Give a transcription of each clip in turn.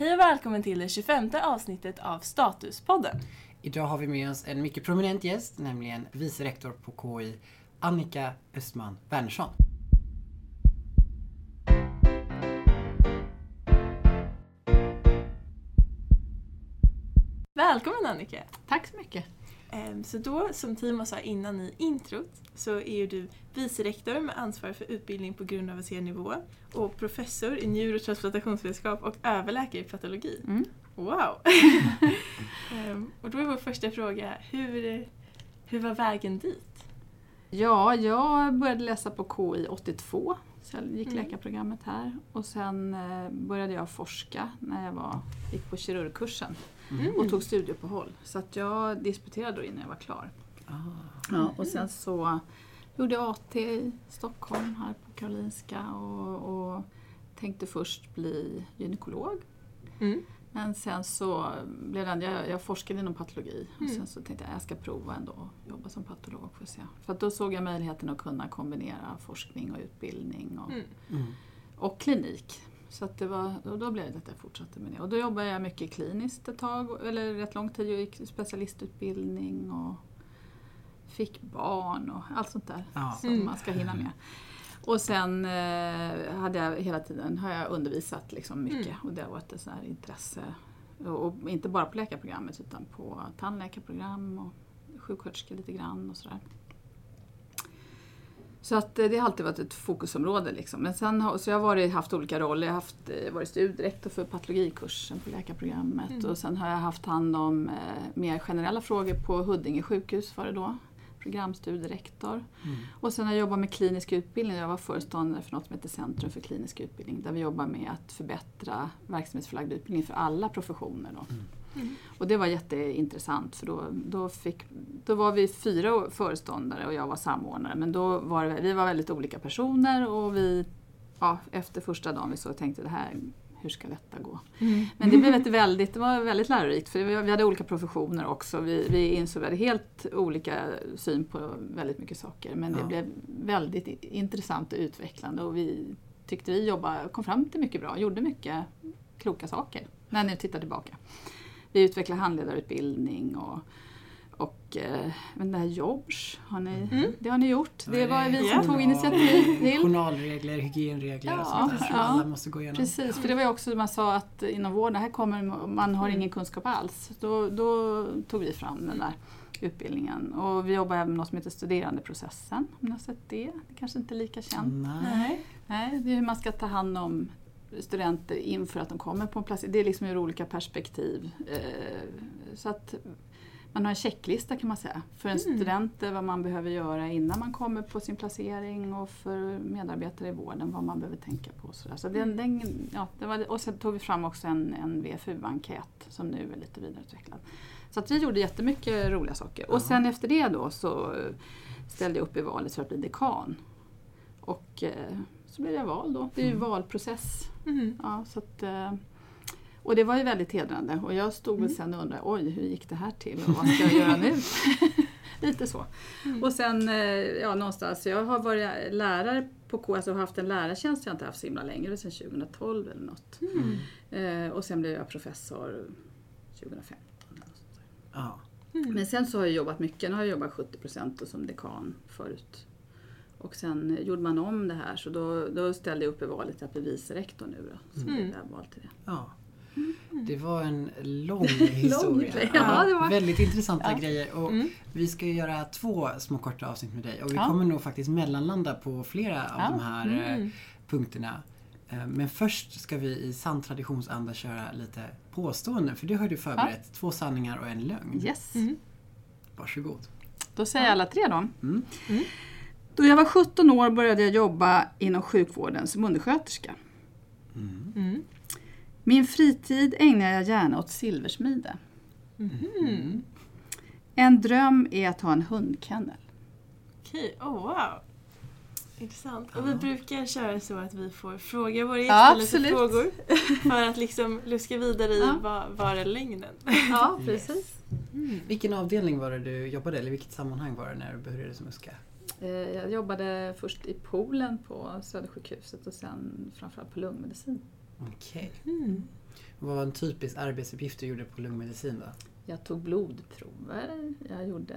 Hej och välkommen till det 25 avsnittet av Statuspodden. Idag har vi med oss en mycket prominent gäst, nämligen vice rektor på KI, Annika Östman Wernersson. Välkommen Annika! Tack så mycket. Ehm, Så då, som Timo sa innan i introt, så är ju du vice rektor med ansvar för utbildning på grundavancerad nivå och professor i njur och transplantationsvetenskap och överläkare i patologi. Mm. Wow! Ehm, och då är vår första fråga, hur, hur var vägen dit? Ja, jag började läsa på KI 82, så jag gick Mm. läkarprogrammet här. Och sen eh, började jag forska när jag var, gick på kirurgkursen Mm. och tog studieuppehåll. Så att jag disputerade då innan jag var klar. Ah. Ja, och sen så gjorde jag AT i Stockholm här på Karolinska och, och tänkte först bli gynekolog. Mm. Men sen så blev det, jag, jag forskade inom patologi och Mm. sen så tänkte jag att jag ska prova ändå att jobba som patolog. För, att se. för att då såg jag möjligheten att kunna kombinera forskning och utbildning och, Mm. Mm. och klinik. Så att det var, och då blev det att jag fortsatte med det. Och då jobbade jag mycket kliniskt ett tag, eller rätt lång tid. Jag gick specialistutbildning och fick barn och allt sånt där Ja. som Mm. man ska hinna med. Och sen eh, hade jag hela tiden har jag undervisat liksom mycket Mm. och det har varit ett sånt här intresse. Och, och inte bara på läkarprogrammet utan på tandläkarprogram och sjuksköterskor lite grann och sådär. Så att eh, det har alltid varit ett fokusområde. Liksom. Men sen har, så jag har varit, haft olika roller. Jag har haft, eh, varit studierektor för patologikursen på läkarprogrammet Mm. och sen har jag haft hand om eh, mer generella frågor på Huddinge sjukhus var det då. Programstudierektor. Mm. Och sen har jag jobbat med klinisk utbildning. Jag var föreståndare för något som heter Centrum för klinisk utbildning där vi jobbar med att förbättra verksamhetsförlagd utbildning för alla professioner. Då. Mm. Och det var jätteintressant för då, då, fick, då var vi fyra föreståndare och jag var samordnare. Men då var det, vi var väldigt olika personer och vi, ja, efter första dagen vi så tänkte det här, hur ska detta gå? Mm. Men det, blev ett väldigt, det var väldigt lärorikt för vi hade olika professioner också. Vi, vi insåg vi hade helt olika syn på väldigt mycket saker. Men det Ja. blev väldigt intressant och utvecklande och vi tyckte vi jobbade, kom fram till mycket bra, gjorde mycket kloka saker när ni tittar tillbaka. Vi utvecklade handledarutbildning och, och eh, men det här Jobs, har ni, Mm. det har ni gjort. Det var vi som tog initiativ till. Journalregler, hygienregler och Ja, sånt där som ja. alla måste gå igenom. Precis, för det var ju också man sa att inom vården, här kommer man har ingen kunskap alls. Då, då tog vi fram den där utbildningen. Och vi jobbar även med något som heter studerandeprocessen. Om ni har sett det? Det kanske inte är lika känt. Nej. Nej, det är hur man ska ta hand om studenter inför att de kommer på en plats. Det är liksom ur olika perspektiv. Eh, Så att man har en checklista kan man säga. För en Mm. student eh, vad man behöver göra innan man kommer på sin placering och för medarbetare i vården vad man behöver tänka på. och Så, så den, den, ja, det var, och sen tog vi fram också en, en VFU-enkät som nu är lite vidareutvecklad. Så att vi gjorde jättemycket roliga saker. Ja. Och sen efter det då så ställde jag upp i valet för att bli dekan. Och eh, så blev jag vald då. Det är ju Mm. valprocess. Mm. Ja, så att, eh, och det var ju väldigt hedrande och jag stod väl Mm. sen och undrade, oj hur gick det här till och vad ska jag göra nu? Lite så. Mm. Och sen, eh, ja någonstans, jag har varit lärare på K, alltså har haft en lärartjänst jag inte haft så himla länge, sedan 2012 eller något. Mm. Eh, och sen blev jag professor 2015. eller något sånt där. Mm. Men sen så har jag jobbat mycket, nu har jag jobbat 70% som dekan förut. Och sen gjorde man om det här så då, då ställde jag upp i valet att bli vice rektor nu då. Så Mm. blev jag vald till det. ja. Det var en lång historia. Ja, det var- Väldigt intressanta Ja. grejer. Och Mm. Vi ska göra två små korta avsnitt med dig och vi Ja. kommer nog faktiskt mellanlanda på flera av Ja. de här eh, Mm. punkterna. Eh, Men först ska vi i sann traditionsanda köra lite påståenden för det har du förberett. Två sanningar och en lögn. Yes. Mm. Varsågod. Då säger jag alla tre då. Mm. Då jag var 17 år började jag jobba inom sjukvården som undersköterska. Mm. Mm. Min fritid ägnar jag gärna åt silversmide. Mhm. En dröm är att ha en hundkennel. Okej, oh wow. Intressant. Och vi Ja. brukar köra så att vi får fråga våra Ja, gäster lite absolut. frågor. För att liksom luska vidare i Ja. vad, vad är lögnen? Ja, precis. Mm. Vilken avdelning var det du jobbade eller vilket sammanhang var det när du började som USKA? Eh, Jag jobbade först i poolen på Södersjukhuset och sen framförallt på lungmedicin. Okej. Mm. Vad var en typisk arbetsuppgift du gjorde på lungmedicin då? Jag tog blodprover, jag gjorde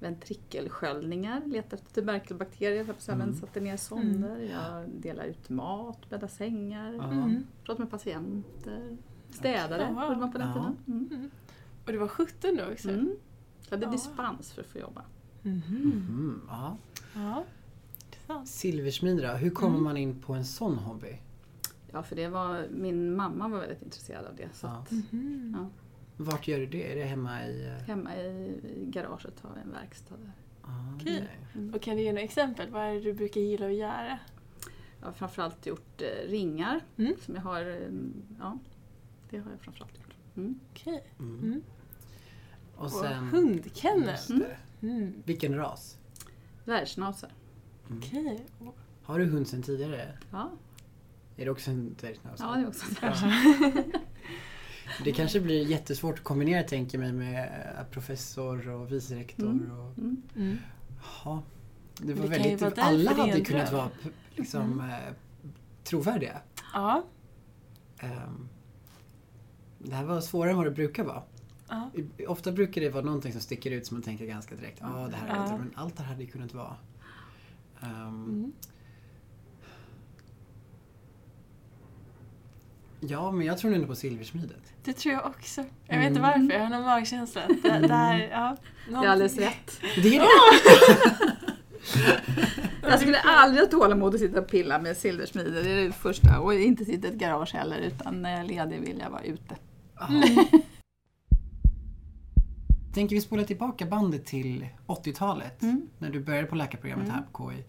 ventrikelsköljningar, letade efter tuberkelbakterier, Mm. satte ner sonder, jag delade ut mat, bäddade sängar. Mm. pratade med patienter, städade gjorde man på den Ja. tiden. Mm. Och du var 17 då också? Mm. Jag hade Ja. dispens för att få jobba. Mm, ja. Ja, intressant. Silversmid då, hur kommer Mm. man in på en sån hobby? Ja, för det var, min mamma var väldigt intresserad av det. Så Ja. att Mhm. Ja. Vart gör du det? Är det hemma i... eh, hemma i, i garaget har vi en verkstad där. ah, Okej. okej. Och kan du ge några exempel? Vad är det du brukar gilla att göra? Jag har framförallt gjort eh, ringar Mm. som jag har, eh, ja, det har jag framförallt gjort. Mm. Okej. Mm. Mm. Och Och sen... hundkennel. Mm. Vilken ras? Världsnaser. Mm. Okej. Har du hund sedan tidigare? Ja, Är det också en dvärgschnauzer? ja, det är också Ja. Det kanske blir jättesvårt att kombinera tänker mig med professor och vice rektor. Mm. Och, Mm. Mm. ja. Det var Det väldigt, vara alla hade en kunnat vara liksom, eh, trovärdiga. Ja. Ehm, det här var svårare än vad det brukar vara. Ja. Ofta brukar det vara någonting som sticker ut som man tänker ganska direkt. Ja, det här är Ja. men allt det här hade kunnat vara. Ehm, Mm. Ja, men jag tror ändå på silversmidet. Det tror jag också. Jag vet inte Mm. varför, jag har någon magkänsla. Det, det här, ja, Det är alldeles rätt. Det är det! Jag skulle aldrig ha tålamod att sitta och pilla med silversmide. Det är det första. Och inte sitta i ett garage heller. Utan när jag är ledig vill jag vara ute. Ja. Tänker vi spola tillbaka bandet till 80-talet, Mm. när du började på läkarprogrammet Mm. här på KI.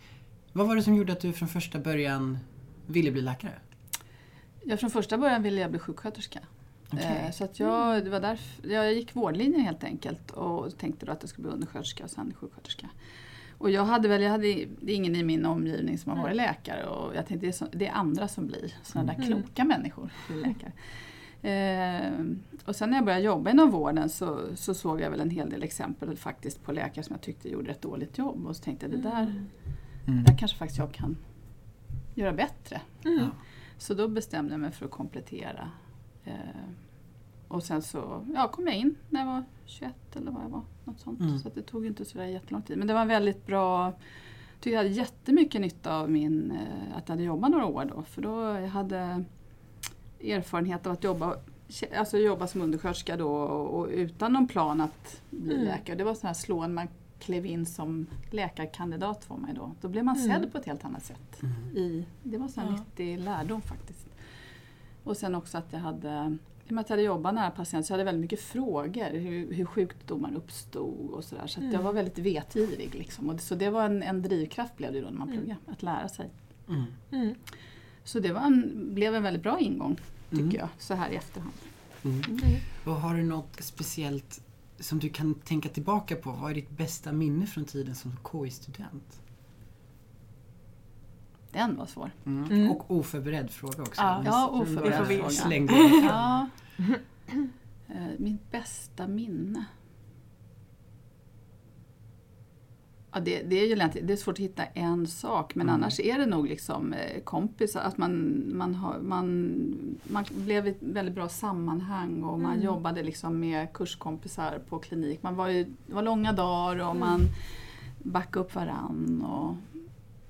Vad var det som gjorde att du från första början ville bli läkare? Jag från första början ville jag bli sjuksköterska. Okej. Eh, Så att jag, det var därför, jag gick vårdlinjen helt enkelt och tänkte då att jag skulle bli undersköterska och sen sjuksköterska. Och jag hade väl, jag hade ingen i min omgivning som har varit läkare och jag tänkte det är, så, det är andra som blir sådana där Mm. kloka människor blir läkare. Eh, och sen när jag började jobba inom vården så, så såg jag väl en hel del exempel faktiskt på läkare som jag tyckte gjorde ett dåligt jobb och så tänkte jag det där, Mm. där kanske faktiskt jag kan göra bättre. Mm. Så då bestämde jag mig för att komplettera. Eh, och sen så ja, kom jag in när jag var 21 eller vad jag var. Något sånt. Mm. Så att det tog inte så där jättelång tid. Men det var en väldigt bra... Jag tyckte jag hade jättemycket nytta av min, eh, att jag hade jobbat några år då. För då jag hade erfarenhet av att jobba, alltså jobba som undersköterska då och, och utan någon plan att bli Mm. läkare. Det var sån här slående man klev in som läkarkandidat för mig då. Då blev man Mm. sedd på ett helt annat sätt Mm. i, det var så här Ja. nyttig lärdom faktiskt. Och sen också att jag hade, i och med att jag hade jobbat nära patienter så hade jag väldigt mycket frågor. Hur, hur sjukdomar uppstod och sådär. Så att jag Mm. var väldigt vetgirig. Liksom. Och det, så det var en, en drivkraft blev det då när man Mm. pluggade, att lära sig. Så det var en, blev en väldigt bra ingång tycker Mm. jag, så här i efterhand. Mm. Mm. Och har du något speciellt som du kan tänka tillbaka på? Vad är ditt bästa minne från tiden som KI-student? Den var svår. Mm. Mm. Och oförberedd fråga också. Ja, ja, oförberedd fråga. Slängde. Ja. Eh, Mitt bästa minne? Ja, det, det, är ju lätt, det är svårt att hitta en sak men Mm. annars är det nog liksom eh, kompisar, att man, man, har, man, man blev i ett väldigt bra sammanhang och man Mm. jobbade liksom med kurskompisar på klinik. Man var ju, det var långa dagar och Mm. man backade upp varann. Och,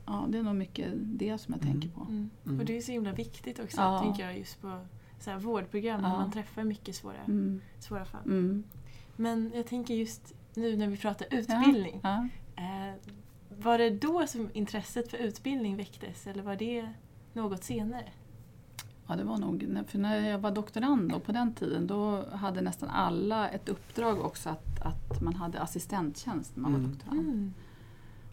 ja, det är nog mycket det som jag Mm. tänker på. Mm. Mm. Och det är så himla viktigt också, Ja. tänker jag, just på så här, vårdprogram när Ja. man träffar mycket svåra, Mm. svåra fall. Mm. Men jag tänker just nu när vi pratar utbildning. Ja. Eh, var det då som intresset för utbildning väcktes eller var det något senare? Ja, det var nog, för när jag var doktorand då, på den tiden då hade nästan alla ett uppdrag också att, att man hade assistenttjänst när man Mm. var doktorand. Mm.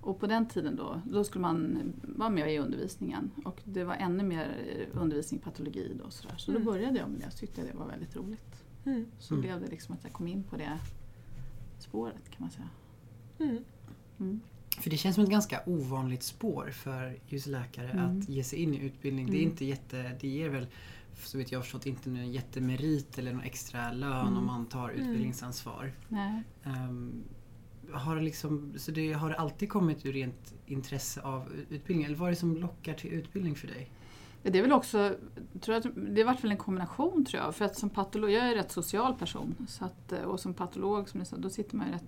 Och på den tiden då, då skulle man vara med i undervisningen och det var ännu mer eh, undervisning i patologi då. Så, där. så då Mm. började jag med det, jag tyckte det var väldigt roligt. Mm. Så Mm. blev det liksom att jag kom in på det spåret kan man säga. Mm. Mm. För det känns som ett ganska ovanligt spår för just läkare Mm. att ge sig in i utbildning. Det är Mm. inte jätte, det ger väl så vet jag förstått inte någon jättemerit eller någon extra lön Mm. om man tar Mm. utbildningsansvar. Ehm, har, det liksom, så det har det alltid kommit ur rent intresse av utbildning eller vad är det som lockar till utbildning för dig? Det är väl också, tror jag, det har varit väl en kombination tror jag. För att som patolog, jag är en rätt social person. Så att, och som patolog, som jag sa, då sitter man ju rätt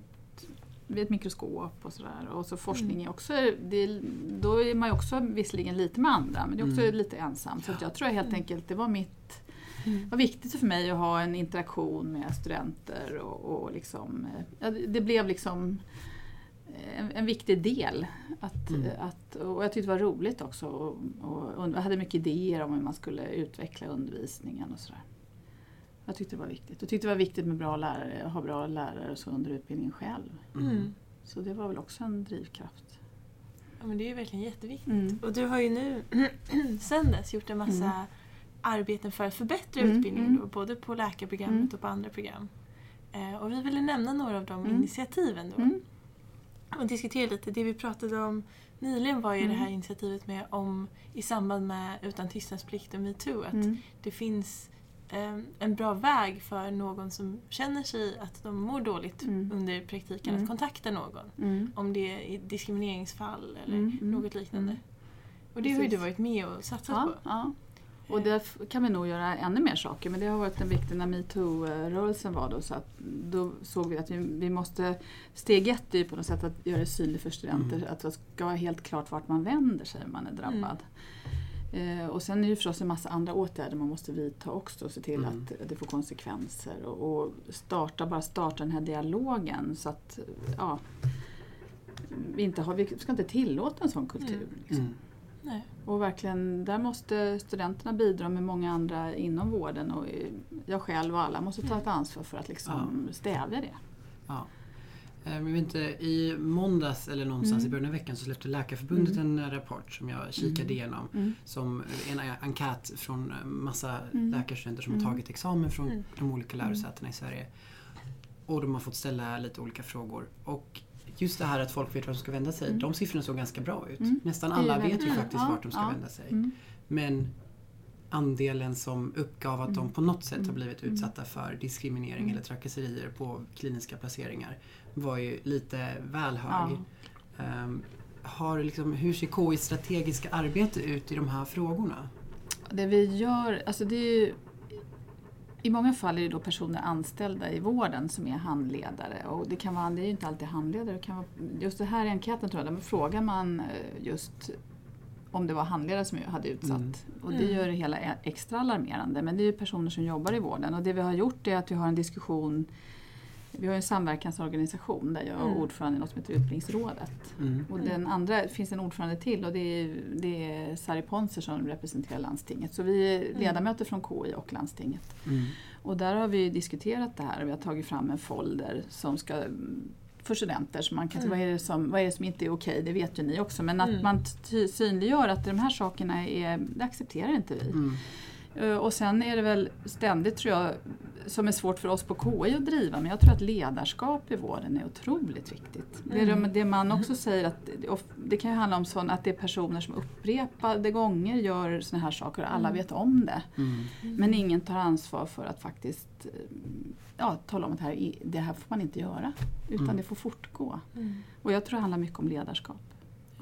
vid ett mikroskop och sådär. Och så forskning är också, det, då är man ju också visserligen lite med andra men det är också Mm. lite ensam. Så jag tror helt enkelt det var mitt Mm. var viktigt för mig att ha en interaktion med studenter och, och liksom, eh, ja, det blev liksom en, en viktig del. Att, Mm. att, och jag tyckte det var roligt också. Och, och, jag hade mycket idéer om hur man skulle utveckla undervisningen och sådär. Jag tyckte det var viktigt. Jag tyckte det var viktigt med bra lärare, att ha bra lärare och så under utbildningen själv. Mm. Så det var väl också en drivkraft. Ja, men det är ju verkligen jätteviktigt. Mm. Och du har ju nu sen dess gjort en massa Mm. arbeten för att förbättra Mm, utbildningen, mm. då, både på läkarprogrammet Mm. och på andra program. Eh, och vi ville nämna några av de Mm. initiativen då. Mm. Och diskutera lite. Det vi pratade om nyligen var ju Mm. det här initiativet med om i samband med Utan tystnadsplikt och metoo att Mm. det finns en bra väg för någon som känner sig att de mår dåligt Mm. under praktiken Mm. att kontakta någon. Mm. Om det är diskrimineringsfall eller Mm, mm, något liknande. mm. Och det har ju du Precis. varit med och satsat Ja, på. ja. Och där kan vi nog göra ännu mer saker men det har varit en viktig när metoo-rörelsen var då så att då såg vi att vi, vi måste steg ett är på något sätt att göra det synligt för studenter Mm. att det ska vara helt klart vart man vänder sig om man är drabbad. Eh, och sen är det förstås en massa andra åtgärder man måste vidta också och se till Mm. att det får konsekvenser och, och starta, bara starta den här dialogen så att ja, vi, inte har, vi ska inte tillåta en sån kultur. Mm. Liksom. Mm. Nej. Och verkligen, där måste studenterna bidra med många andra inom vården och eh, jag själv och alla måste ta ett ansvar för att liksom stävja det. Ja. Eh, vet inte, I måndags eller någonstans Mm. i början av veckan så släppte Läkarförbundet Mm. en rapport som jag kikade Mm. igenom. Mm. Som en enkät från massa Mm. läkarstudenter som Mm. har tagit examen från Mm. de olika lärosätena i Sverige. Och de har fått ställa lite olika frågor. Och just det här att folk vet vart de ska vända sig. Mm. De siffrorna såg ganska bra ut. Mm. Nästan alla vet ju faktiskt Ja, vart de ska ja. vända sig. Mm. Men andelen som uppgav att de Mm. på något sätt har Mm. blivit Mm. utsatta för diskriminering eller trakasserier på kliniska placeringar var ju lite väl hög. Ja. Ehm, har liksom, hur ser KIs strategiska arbete ut i de här frågorna? Det vi gör, alltså det är ju, i många fall är det då personer anställda i vården som är handledare och det kan vara, det är ju inte alltid handledare, det kan vara, just det här i enkäten tror jag, där frågar man eh, just om det var handledare som hade utsatt. Mm. Och det Mm. gör det hela e- extra alarmerande. Men det är ju personer som jobbar i vården och det vi har gjort är att vi har en diskussion vi har en samverkansorganisation där jag är Mm. ordförande i något som heter Utbildningsrådet. Mm. Och den andra, det finns en ordförande till och det är, det är Sari Ponser som representerar landstinget. Så vi är Mm. ledamöter från KI och landstinget. Mm. Och där har vi diskuterat det här och vi har tagit fram en folder som ska för studenter. Så man kan Mm. vad, är det som, vad är det som inte är okej, det vet ju ni också. Men att Mm. man synliggör att de här sakerna är, det accepterar inte vi. Mm. Eh, Och sen är det väl ständigt, tror jag, som är svårt för oss på KI att driva, men jag tror att ledarskap i vården är otroligt viktigt. Det, är Mm. det, det man också säger att det- kan ju handla om sån, att det är personer som upprepade gånger gör såna här saker och alla Mm. vet om det. Mm. Men ingen tar ansvar för att faktiskt eh, ja, tala om att det här, är- det här får man inte göra, utan Mm. det får fortgå. Mm. Och jag tror det handlar mycket om ledarskap.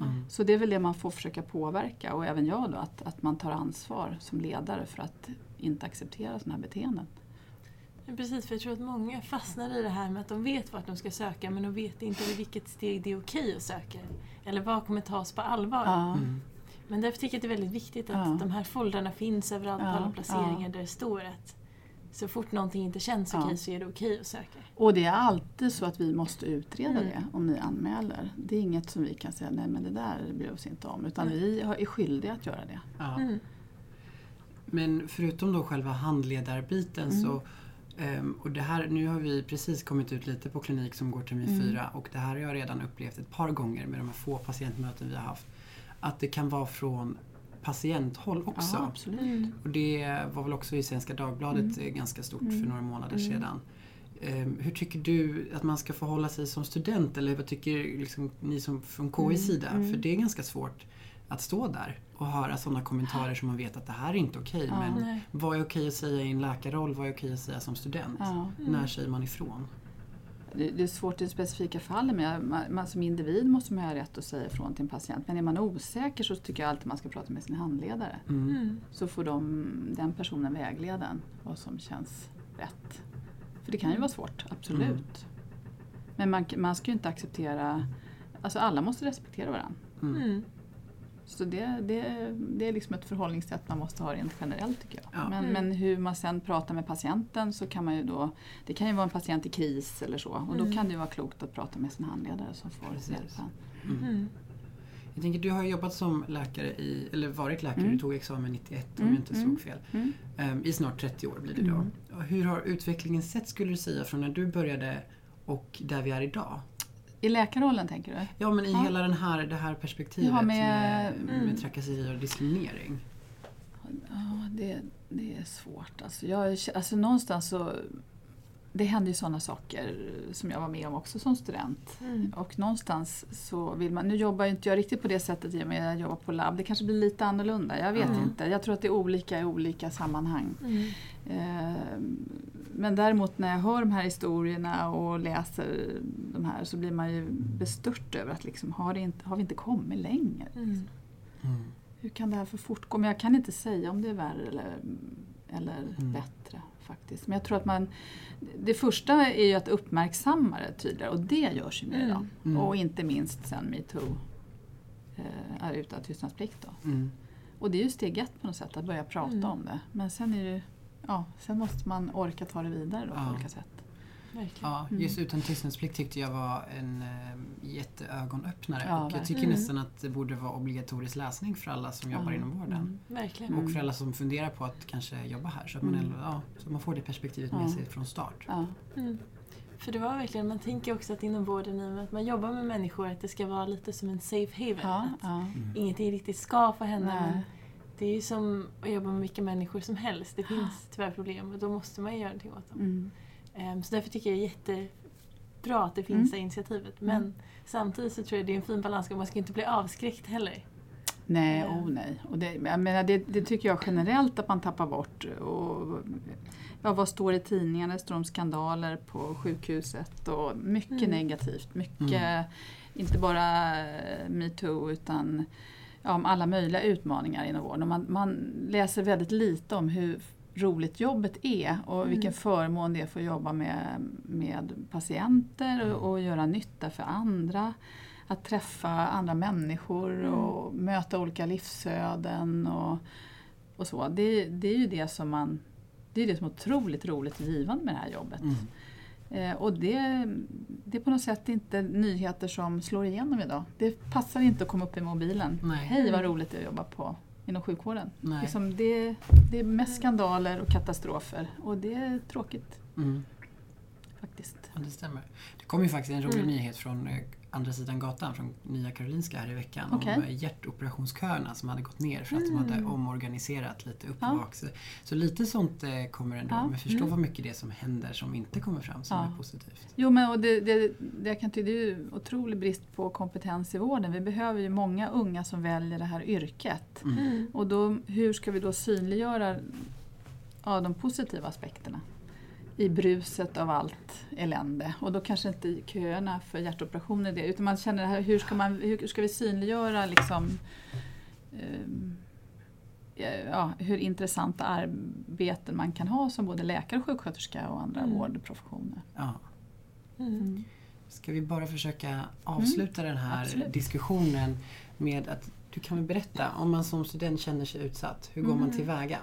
Mm. Så det är väl det man får försöka påverka och även jag då, att, att man tar ansvar som ledare för att inte acceptera sådana här beteenden. Ja, Precis, för jag tror att många fastnar i det här med att de vet vart de ska söka men de vet inte vid vilket steg det är okej att söka. Eller vad kommer tas på allvar. Ja. Mm. Men därför tycker jag att det är väldigt viktigt att Ja. de här foldrarna finns överallt på Ja, alla placeringar ja. där det står att så fort någonting inte känns Ja. okej så är det okej att söka. Och det är alltid så att vi måste utreda Mm. det om ni anmäler. Det är inget som vi kan säga, nej men det där bryr vi oss inte om. Utan Nej. vi är skyldiga att göra det. Ja. Mm. Men förutom då själva handledarbiten Mm. så ehm, och det här, nu har vi precis kommit ut lite på klinik som går termin Mm. fyra och det här har jag redan upplevt ett par gånger med de här få patientmöten vi har haft. Att det kan vara från patienthåll också. Ja, absolut. Mm. Och det var väl också i Svenska Dagbladet Mm. ganska stort Mm. för några månader Mm. sedan. Ehm, hur tycker du att man ska förhålla sig som student eller vad tycker liksom, ni som från KIs Mm. sida? Mm. För det är ganska svårt att stå där och höra sådana kommentarer som man vet att det här är inte okej. Ja. Men Nej. vad är okej att säga i en läkarroll? Vad är okej att säga som student? Ja. Mm. När säger man ifrån? Det är svårt i det specifika fallet men man, man, som individ måste man ha rätt att säga ifrån till en patient. Men är man osäker så tycker jag alltid man ska prata med sin handledare. Mm. Mm. Så får de, den personen vägleda en vad som känns rätt. För det kan ju vara svårt, absolut. Mm. Men man, man ska ju inte acceptera, alltså alla måste respektera varandra. Mm. Så det, det, det är liksom ett förhållningssätt man måste ha rent generellt tycker jag. Ja. Men, Mm. men hur man sen pratar med patienten så kan man ju då, det kan ju vara en patient i kris eller så och då Mm. kan det ju vara klokt att prata med sin handledare som får Precis. hjälpa en. Mm. Mm. Jag tänker, du har jobbat som läkare i, eller varit läkare, Mm. du tog examen 91 om Mm, jag inte såg fel. Mm. Ehm, I snart 30 år blir det då. Mm. Hur har utvecklingen sett skulle du säga från när du började och där vi är idag? I läkarrollen tänker du? Ja men i Ja. hela den här, det här perspektivet Ja, med, med- med, Mm. trakasserier och diskriminering. Ja, det, det är svårt. Alltså, jag, alltså någonstans så... Det hände ju sådana saker som jag var med om också som student. Mm. Och någonstans så vill man... Nu jobbar ju inte jag riktigt på det sättet i och med att jag jobbar på labb. Det kanske blir lite annorlunda, jag vet Mm. inte. Jag tror att det är olika i olika sammanhang. Mm. Eh, Men däremot när jag hör de här historierna och läser de här så blir man ju bestört över att liksom, har, det inte, har vi inte kommit längre? Mm. Mm. Hur kan det här få fortgå? Men jag kan inte säga om det är värre eller, eller Mm. bättre faktiskt. Men jag tror att man... Det första är ju att uppmärksamma det tydligare och det görs ju mer Mm. idag. Mm. Och inte minst sen metoo eh, är utan tystnadsplikt. Då. Mm. Och det är ju steg ett på något sätt, att börja prata Mm. om det. Men sen är det Ja, sen måste man orka ta det vidare då, Ja. på olika sätt. Verkligen. Ja, Mm. just utan tystnadsplikt tyckte jag var en äh, jätteögonöppnare. Ja, och jag tycker verkligen. nästan att det borde vara obligatorisk läsning för alla som jobbar Ja. inom vården. Mm. Verkligen. Och för alla som funderar på att kanske jobba här. Så att man, Mm. ja, så man får det perspektivet med sig från start. Ja. Mm. För det var verkligen, man tänker också att inom vården, i och med att man jobbar med människor, att det ska vara lite som en safe haven. Ja, Att ja. Mm. Ingenting riktigt ska få hända. Men det är ju som att jobba med vilka människor som helst. Det finns tyvärr problem och då måste man ju göra någonting åt dem. Mm. Ehm, Så därför tycker jag det är jättebra att det finns Mm. det här initiativet. Men Mm. samtidigt så tror jag det är en fin balans, man ska inte bli avskräckt heller. Nej, Ja. oh nej. Och det, jag menar, det, det tycker jag generellt att man tappar bort. Och, ja, vad står i tidningarna? Det står om skandaler på sjukhuset och mycket Mm. negativt. Mycket, Mm. inte bara metoo utan om alla möjliga utmaningar inom vården. Och man, man läser väldigt lite om hur roligt jobbet är och Mm. vilken förmån det är för att jobba med, med patienter och, och göra nytta för andra. Att träffa andra människor Mm. och möta olika livsöden och, och så. Det, det är ju det som man det är det som är otroligt roligt och givande med det här jobbet. Mm. Eh, och det, det är på något sätt inte nyheter som slår igenom idag. Det passar inte att komma upp i mobilen. Nej. Hej vad roligt det är att jobba på, inom sjukvården. Liksom det, det är mest skandaler och katastrofer och det är tråkigt Mm. faktiskt. Ja, det stämmer. Det kom ju faktiskt en rolig Mm. nyhet från eh, andra sidan gatan, från Nya Karolinska här i veckan, Okej. om eh, hjärtoperationsköerna som hade gått ner för att de hade Mm. omorganiserat lite upp Ja. och bak. Så, så lite sånt eh, kommer ändå, Ja. men förstå Mm. vad mycket det är som händer som inte kommer fram som Ja. är positivt. Jo men och det, det, det, jag kan tycka, det är ju otrolig brist på kompetens i vården. Vi behöver ju många unga som väljer det här yrket. Mm. Och då, hur ska vi då synliggöra ja, de positiva aspekterna i bruset av allt elände? Och då kanske inte köerna för hjärtoperationer är det, utan man känner det här, hur ska, man, hur ska vi synliggöra liksom, ehm, ja, hur intressanta arbeten man kan ha som både läkare och sjuksköterska och andra Mm. vårdprofessioner. Ja. Mm. Ska vi bara försöka avsluta den här Mm. Absolut. diskussionen med att du kan väl berätta, om man som student känner sig utsatt, hur går man Mm. tillväga?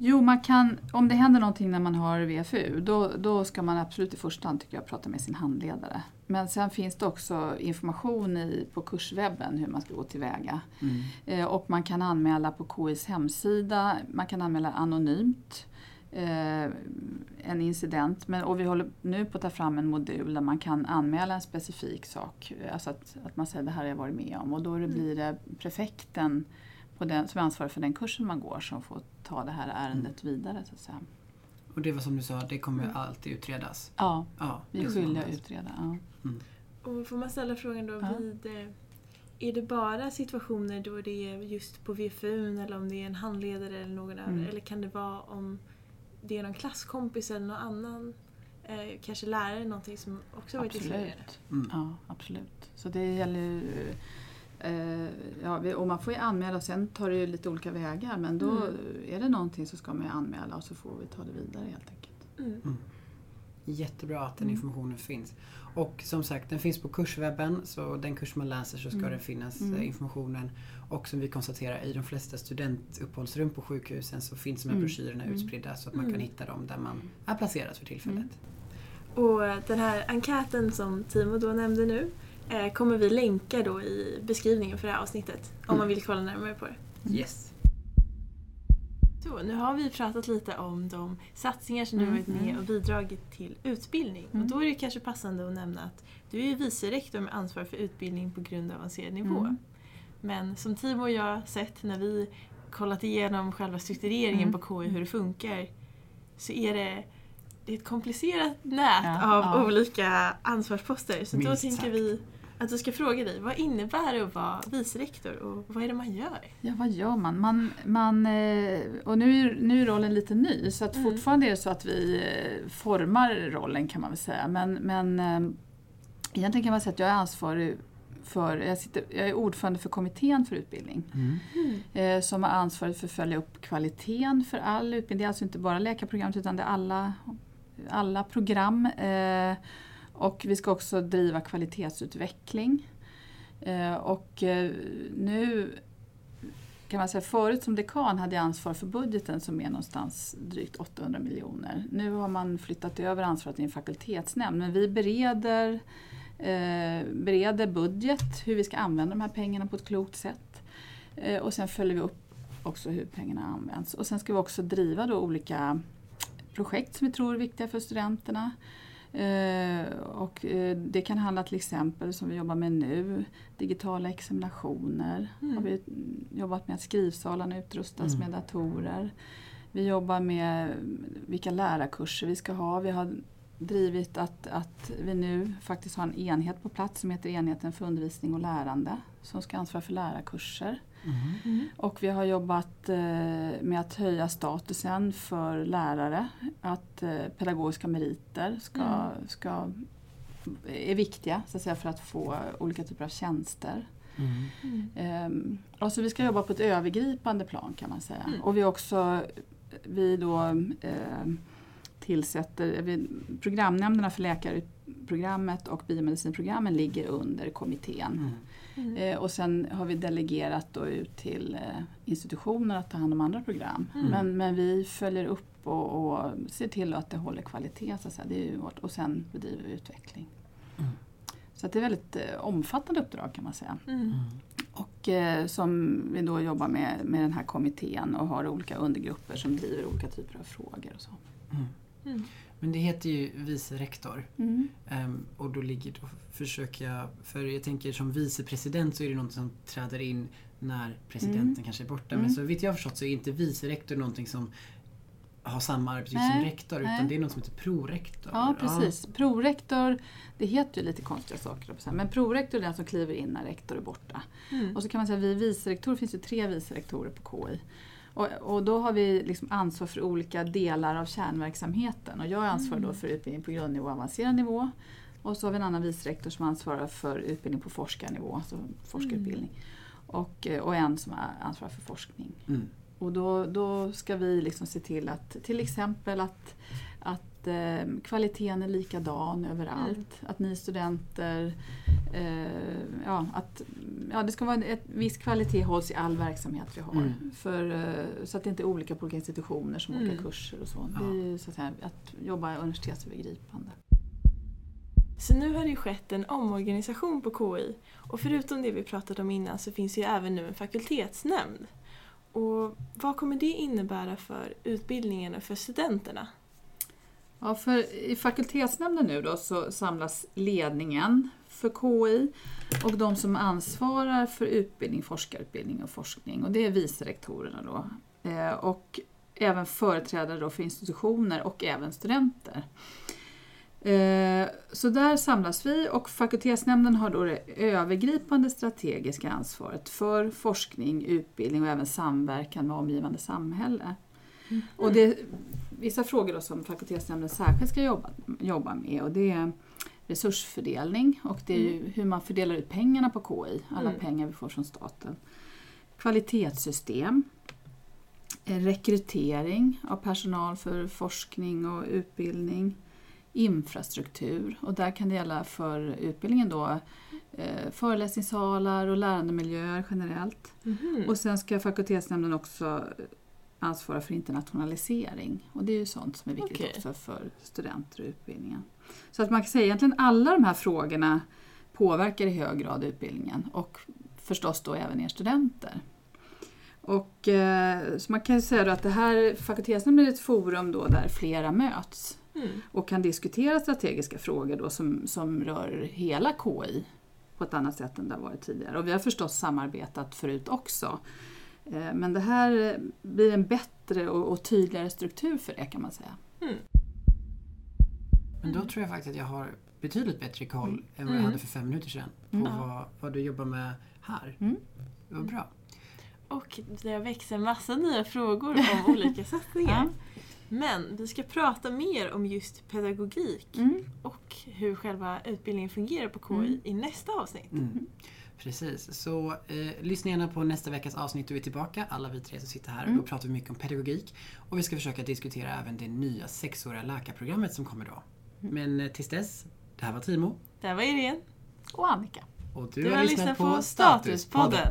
Jo, man kan, om det händer någonting när man har VFU då, då ska man absolut i första hand tycker jag, prata med sin handledare. Men sen finns det också information i, på kurswebben hur man ska gå tillväga. Mm. Eh, och man kan anmäla på KIs hemsida, man kan anmäla anonymt eh, en incident. Men, och vi håller nu på att ta fram en modul där man kan anmäla en specifik sak. Alltså att, att man säger det här har jag varit med om. Och då det blir det prefekten på den, som är ansvarig för den kursen man går som får ta det här ärendet vidare. Så att säga. Och det var som du sa, det kommer alltid utredas. Ja, Ja, vi är så skyldiga att utreda. Ja. Och får man ställa frågan då Ja. vid... eh, Är det bara situationer då det är just på VFU eller om det är en handledare eller någon? Mm. Eller kan det vara om det är någon klasskompis eller någon annan eh, kanske lärare någonting som också varit? Absolut. Mm. Ja, absolut. Så det gäller ju... Eh, ja, och man får ju anmäla, sen tar det ju lite olika vägar men då Mm. är det någonting så ska man ju anmäla och så får vi ta det vidare helt enkelt. Mm. Jättebra att den Mm. informationen finns. Och som sagt, den finns på kurswebben så den kurs man läser så ska Mm. det finnas Mm. eh, informationen. Och som vi konstaterar i de flesta studentuppehållsrum på sjukhusen så finns de här Mm. broschyrerna Mm. utspridda så att man Mm. kan hitta dem där man är placerad för tillfället. Mm. Och den här enkäten som Timo då nämnde nu kommer vi länka då i beskrivningen för det här avsnittet om Mm. man vill kolla närmare på det. Yes. Så, nu har vi pratat lite om de satsningar som du har Mm, varit med mm. och bidragit till utbildning. Mm. Och då är det kanske passande att nämna att du är vice rektor med ansvar för utbildning på grund och avancerad nivå. Mm. Men som Timo och jag sett när vi kollat igenom själva struktureringen Mm. på KI, hur det funkar, så är det, det är ett komplicerat nät Ja, av ja. olika ansvarsposter. Så då Minst tänker sagt. vi att jag ska fråga dig, vad innebär det att vara vice rektor och vad är det man gör? Ja, vad gör man? man, man eh, och nu är, nu är rollen lite ny så att Mm. fortfarande är det så att vi eh, formar rollen kan man väl säga. Men, men eh, egentligen kan man säga att jag är ansvarig för, jag, sitter, jag är ordförande för kommittén för utbildning. Mm. eh, som har ansvaret för att följa upp kvaliteten för all utbildning. Det är alltså inte bara läkarprogrammet utan det är alla, alla program. Och vi ska också driva kvalitetsutveckling. Eh, och eh, nu kan man säga förut som dekan hade jag ansvar för budgeten som är någonstans drygt 800 miljoner. Nu har man flyttat över ansvaret till en fakultetsnämnd men vi bereder, eh, bereder budget, hur vi ska använda de här pengarna på ett klokt sätt. Eh, och sen följer vi upp också hur pengarna används. Och sen ska vi också driva då olika projekt som vi tror är viktiga för studenterna. Eh, och eh, det kan handla till exempel, som vi jobbar med nu, digitala examinationer. Mm. Har vi jobbat med att skrivsalarna utrustas Mm. med datorer. Vi jobbar med vilka lärarkurser vi ska ha. Vi har drivit att, att vi nu faktiskt har en enhet på plats som heter Enheten för undervisning och lärande som ska ansvara för lärarkurser. Mm. Och vi har jobbat eh, med att höja statusen för lärare. Att eh, pedagogiska meriter ska, Mm. ska, är viktiga så att säga, för att få olika typer av tjänster. Mm. Mm. Alltså vi ska jobba på ett övergripande plan kan man säga. Mm. Och vi också vi då eh, tillsätter, vi, programnämnderna för läkarprogrammet och biomedicinprogrammen ligger under kommittén. Mm. Eh, och sen har vi delegerat då ut till eh, institutioner att ta hand om andra program. Mm. Men, men vi följer upp och, och ser till att det håller kvalitet. Så att säga. Det är ju vårt, och sen bedriver vi utveckling. Mm. Så att det är ett väldigt eh, omfattande uppdrag kan man säga. Mm. Mm. Och eh, som vi då jobbar med, med den här kommittén och har olika undergrupper som driver olika typer av frågor. Och så. Men det heter ju vice rektor. Mm. Ehm, och då ligger då försöker jag, för jag tänker som vicepresident så är det något som träder in när presidenten Mm. kanske är borta. Mm. Men så vitt jag har förstått så är inte vice rektor någonting som har samma arbetsuppgift som Nej, rektor nej. utan det är något som heter prorektor. Ja precis. Prorektor, det heter ju lite konstiga saker. Men prorektor är den som kliver in när rektor är borta. Mm. Och så kan man säga att vi vicerektorer, det finns ju tre vicerektorer på KI. Och, och då har vi liksom ansvar för olika delar av kärnverksamheten. Och jag är ansvarig då Mm. för utbildning på grundnivå och avancerad nivå. Och så har vi en annan vicerektor som ansvarar för utbildning på forskarnivå, alltså forskarutbildning. Och, eh, och en som ansvarar för forskning. Mm. Och då, då ska vi liksom se till att till exempel att, att eh, kvaliteten är likadan överallt. Att ni studenter, eh, ja, att ja, det ska vara ett viss kvalitet hålls i all verksamhet vi har. Mm. För, eh, så att det inte är olika på olika institutioner som olika Mm. kurser och så. Ja. Det är ju så att, säga, att jobba universitetsövergripande. Så nu har det ju skett en omorganisation på KI och förutom det vi pratat om innan så finns ju även nu en fakultetsnämnd. Och vad kommer det innebära för utbildningen och för studenterna? Ja, för I fakultetsnämnden nu då så samlas ledningen för KI och de som ansvarar för utbildning, forskarutbildning och forskning. Och det är vicerektorerna då. Eh, och även företrädare då för institutioner och även studenter. Eh, så där samlas vi och fakultetsnämnden har då det övergripande strategiska ansvaret för forskning, utbildning och även samverkan med omgivande samhälle. Och det, vissa frågor då som fakultetsnämnden särskilt ska jobba, jobba med och det är resursfördelning och det är ju hur man fördelar ut pengarna på KI, alla Mm. pengar vi får från staten. Kvalitetssystem, eh, rekrytering av personal för forskning och utbildning, infrastruktur och där kan det gälla för utbildningen då eh, föreläsningssalar och lärandemiljöer generellt. Mhm. Och sen ska fakultetsnämnden också ansvara för internationalisering. Och det är ju sånt som är viktigt Okej. också för studenter och utbildningen. Så att man kan säga egentligen alla de här frågorna påverkar i hög grad utbildningen och förstås då även er studenter. Och, eh, så man kan säga att det här fakultetsnämnden är ett forum då där flera möts Mm. och kan diskutera strategiska frågor då som, som rör hela KI på ett annat sätt än det har varit tidigare. Och vi har förstås samarbetat förut också. Eh, Men det här eh, blir en bättre och, och tydligare struktur för det kan man säga. Mm. Men då tror jag faktiskt att jag har betydligt bättre koll än vad jag Mm. hade för fem minuter sedan på Mm. vad, vad du jobbar med här. Mm. Vad bra. Och det växer massa nya frågor om olika satsningar. Ja. Men vi ska prata mer om just pedagogik Mm. och hur själva utbildningen fungerar på KI Mm. i nästa avsnitt. Precis, så eh, lyssna gärna på nästa veckas avsnitt då vi är tillbaka, alla vi tre som sitter här. Mm. Då pratar vi mycket om pedagogik och vi ska försöka diskutera även det nya sexåriga läkarprogrammet som kommer då. Mm. Men eh, tills dess, det här var Timo Det här var Irene. Och Annika. och du, Du har lyssnat på Statuspodden.